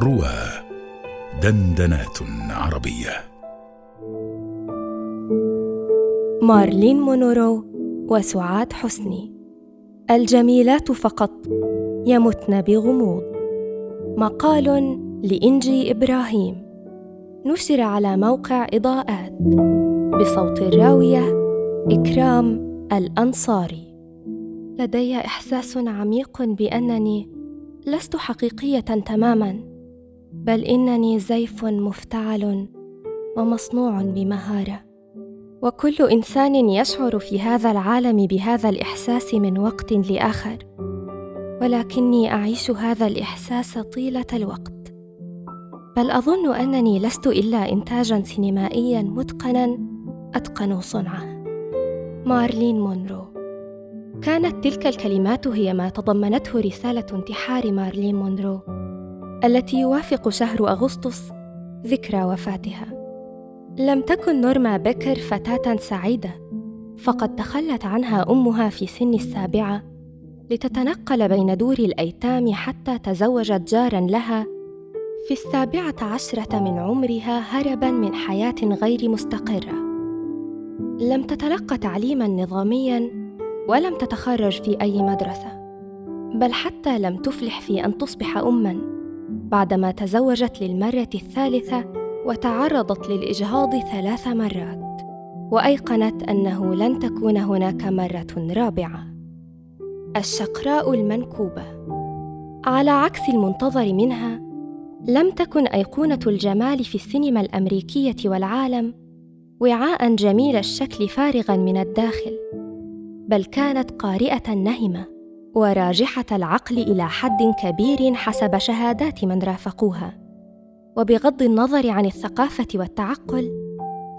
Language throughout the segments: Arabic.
روى دندنات عربية. مارلين مونورو وسعاد حسني. الجميلات فقط يمتن بغموض. مقال لإنجي إبراهيم. نشر على موقع إضاءات. بصوت الراوية إكرام الأنصاري. لدي إحساس عميق بأنني لست حقيقية تماما. بل إنني زيف مفتعل ومصنوع بمهارة. وكل إنسان يشعر في هذا العالم بهذا الإحساس من وقت لآخر. ولكني أعيش هذا الإحساس طيلة الوقت. بل أظن أنني لست إلا إنتاجا سينمائيا متقنا أتقن صنعه. مارلين مونرو. كانت تلك الكلمات هي ما تضمنته رسالة انتحار مارلين مونرو. التي يوافق شهر أغسطس ذكرى وفاتها. لم تكن نورما بيكر فتاة سعيدة فقد تخلت عنها أمها في سن السابعة لتتنقل بين دور الأيتام حتى تزوجت جارا لها في السابعة عشرة من عمرها هربا من حياة غير مستقرة. لم تتلق تعليما نظاميا ولم تتخرج في أي مدرسة بل حتى لم تفلح في أن تصبح أما. بعدما تزوجت للمرة الثالثة وتعرضت للإجهاض ثلاث مرات وأيقنت أنه لن تكون هناك مرة رابعة. الشقراء المنكوبة. على عكس المنتظر منها لم تكن أيقونة الجمال في السينما الأمريكية والعالم وعاء جميل الشكل فارغا من الداخل بل كانت قارئة نهمة. وراجحة العقل إلى حد كبير حسب شهادات من رافقوها. وبغض النظر عن الثقافة والتعقل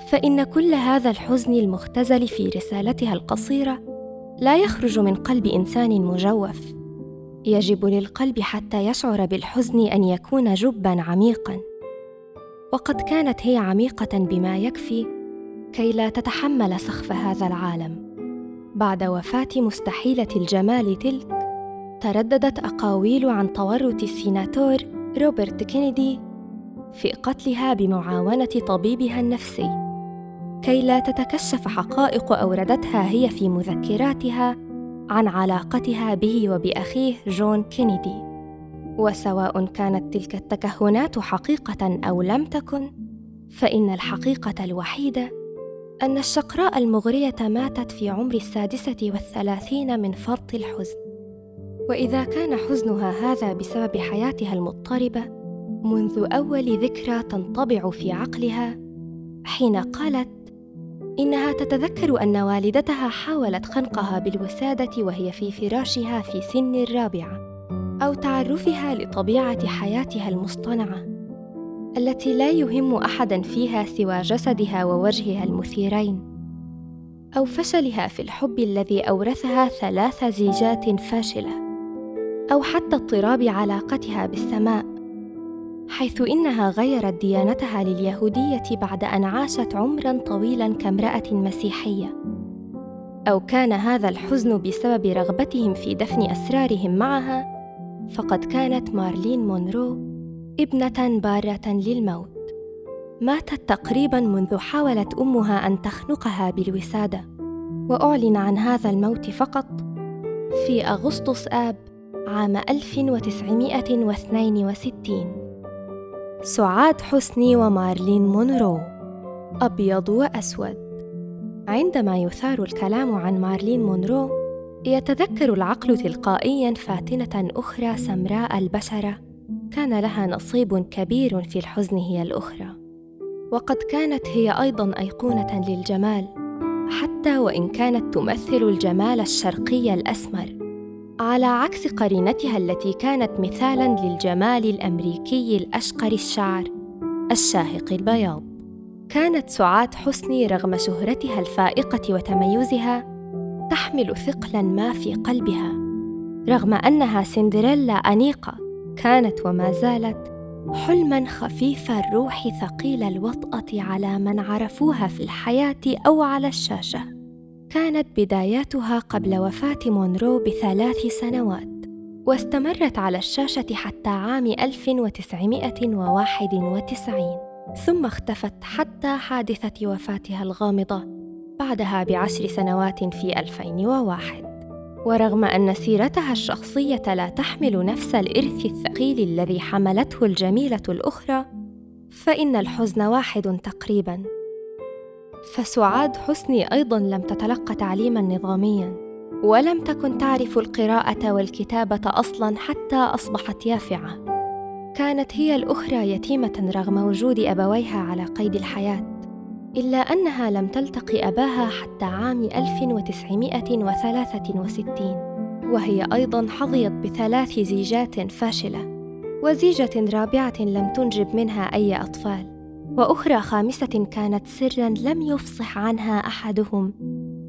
فإن كل هذا الحزن المختزل في رسالتها القصيرة لا يخرج من قلب إنسان مجوف. يجب للقلب حتى يشعر بالحزن أن يكون جبا عميقا. وقد كانت هي عميقة بما يكفي كي لا تتحمل سخف هذا العالم. بعد وفاة مستحيلة الجمال تلك ترددت أقاويل عن تورط السيناتور روبرت كينيدي في قتلها بمعاونة طبيبها النفسي. كي لا تتكشف حقائق أوردتها هي في مذكراتها عن علاقتها به وبأخيه جون كينيدي. وسواء كانت تلك التكهنات حقيقة أو لم تكن فإن الحقيقة الوحيدة أن الشقراء المغرية ماتت في عمر السادسة والثلاثين من فرط الحزن. وإذا كان حزنها هذا بسبب حياتها المضطربة منذ أول ذكرى تنطبع في عقلها حين قالت إنها تتذكر أن والدتها حاولت خنقها بالوسادة وهي في فراشها في سن الرابعة أو تعرفها لطبيعة حياتها المصطنعة. التي لا يهم أحدا فيها سوى جسدها ووجهها المثيرين أو فشلها في الحب الذي أورثها ثلاث زيجات فاشلة أو حتى اضطراب علاقتها بالسماء حيث إنها غيرت ديانتها لليهودية بعد أن عاشت عمرا طويلا كامرأة مسيحية. أو كان هذا الحزن بسبب رغبتهم في دفن أسرارهم معها فقد كانت مارلين مونرو ابنة بارة للموت. ماتت تقريبا منذ حاولت أمها أن تخنقها بالوسادة وأعلن عن هذا الموت فقط في أغسطس آب عام 1962 سعاد حسني ومارلين مونرو أبيض وأسود. عندما يثار الكلام عن مارلين مونرو يتذكر العقل تلقائيا فاتنة أخرى سمراء البشرة كان لها نصيب كبير في الحزن هي الأخرى. وقد كانت هي أيضا أيقونة للجمال حتى وإن كانت تمثل الجمال الشرقي الأسمر. على عكس قرينتها التي كانت مثالا للجمال الأمريكي الأشقر الشعر الشاهق البياض. كانت سعاد حسني رغم شهرتها الفائقة وتميزها تحمل ثقلا ما في قلبها رغم أنها سندريلا أنيقة. كانت وما زالت حلما خفيف الروح ثقيل الوطأة على من عرفوها في الحياة أو على الشاشة. كانت بداياتها قبل وفاة مونرو بثلاث سنوات واستمرت على الشاشة حتى عام 1991 ثم اختفت حتى حادثة وفاتها الغامضة بعدها بعشر سنوات في 2001 ورغم أن سيرتها الشخصية لا تحمل نفس الإرث الثقيل الذي حملته الجميلة الأخرى فإن الحزن واحد تقريباً. فسعاد حسني أيضاً لم تتلق تعليماً نظامياً ولم تكن تعرف القراءة والكتابة أصلاً حتى أصبحت يافعة. كانت هي الأخرى يتيمة رغم وجود أبويها على قيد الحياة. إلا أنها لم تلتقي أباها حتى عام 1963 وهي أيضاً حظيت بثلاث زيجات فاشلة وزيجة رابعة لم تنجب منها أي أطفال وأخرى خامسة كانت سراً لم يفصح عنها أحدهم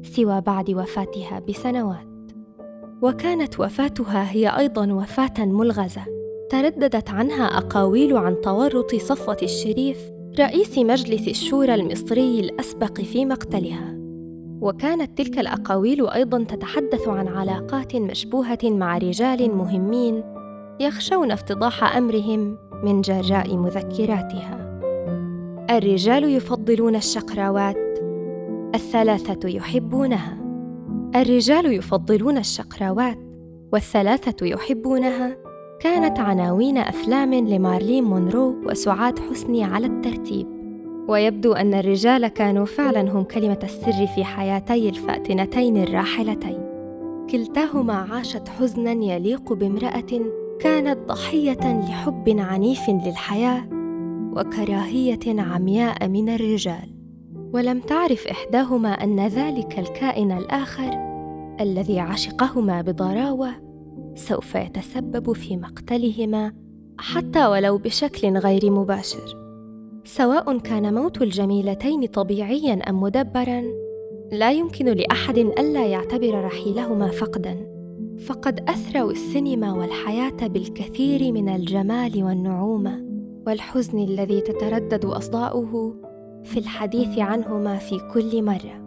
سوى بعد وفاتها بسنوات. وكانت وفاتها هي أيضاً وفاة ملغزة ترددت عنها أقاويل عن تورط صفوة الشريف رئيس مجلس الشورى المصري الأسبق في مقتلها. وكانت تلك الأقاويل أيضاً تتحدث عن علاقات مشبوهة مع رجال مهمين يخشون افتضاح أمرهم من جراء مذكراتها. الرجال يفضلون الشقراوات الثلاثة يحبونها. الرجال يفضلون الشقراوات والثلاثة يحبونها كانت عناوين أفلام لمارلين مونرو وسعاد حسني على الترتيب. ويبدو أن الرجال كانوا فعلا هم كلمة السر في حياتي الفاتنتين الراحلتين. كلتاهما عاشت حزنا يليق بامرأة كانت ضحية لحب عنيف للحياة وكراهية عمياء من الرجال. ولم تعرف إحداهما أن ذلك الكائن الآخر الذي عشقهما بضراوة سوف يتسبب في مقتلهما حتى ولو بشكل غير مباشر. سواء كان موت الجميلتين طبيعيا أم مدبرا لا يمكن لأحد ألا يعتبر رحيلهما فقدا. فقد أثروا السينما والحياة بالكثير من الجمال والنعومة والحزن الذي تتردد أصداؤه في الحديث عنهما في كل مرة.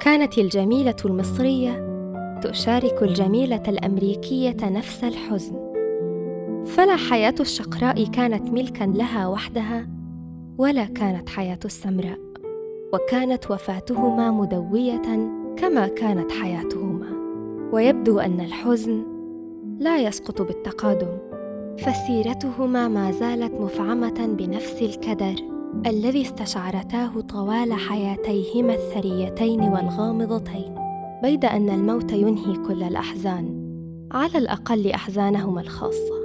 كانت الجميلة المصرية تشارك الجميلة الأمريكية نفس الحزن. فلا حياة الشقراء كانت ملكا لها وحدها ولا كانت حياة السمراء وكانت وفاتهما مدوية كما كانت حياتهما. ويبدو أن الحزن لا يسقط بالتقادم فسيرتهما ما زالت مفعمة بنفس الكدر الذي استشعرتاه طوال حياتيهما الثريتين والغامضتين. بيد أن الموت ينهي كل الأحزان على الأقل أحزانهما الخاصة.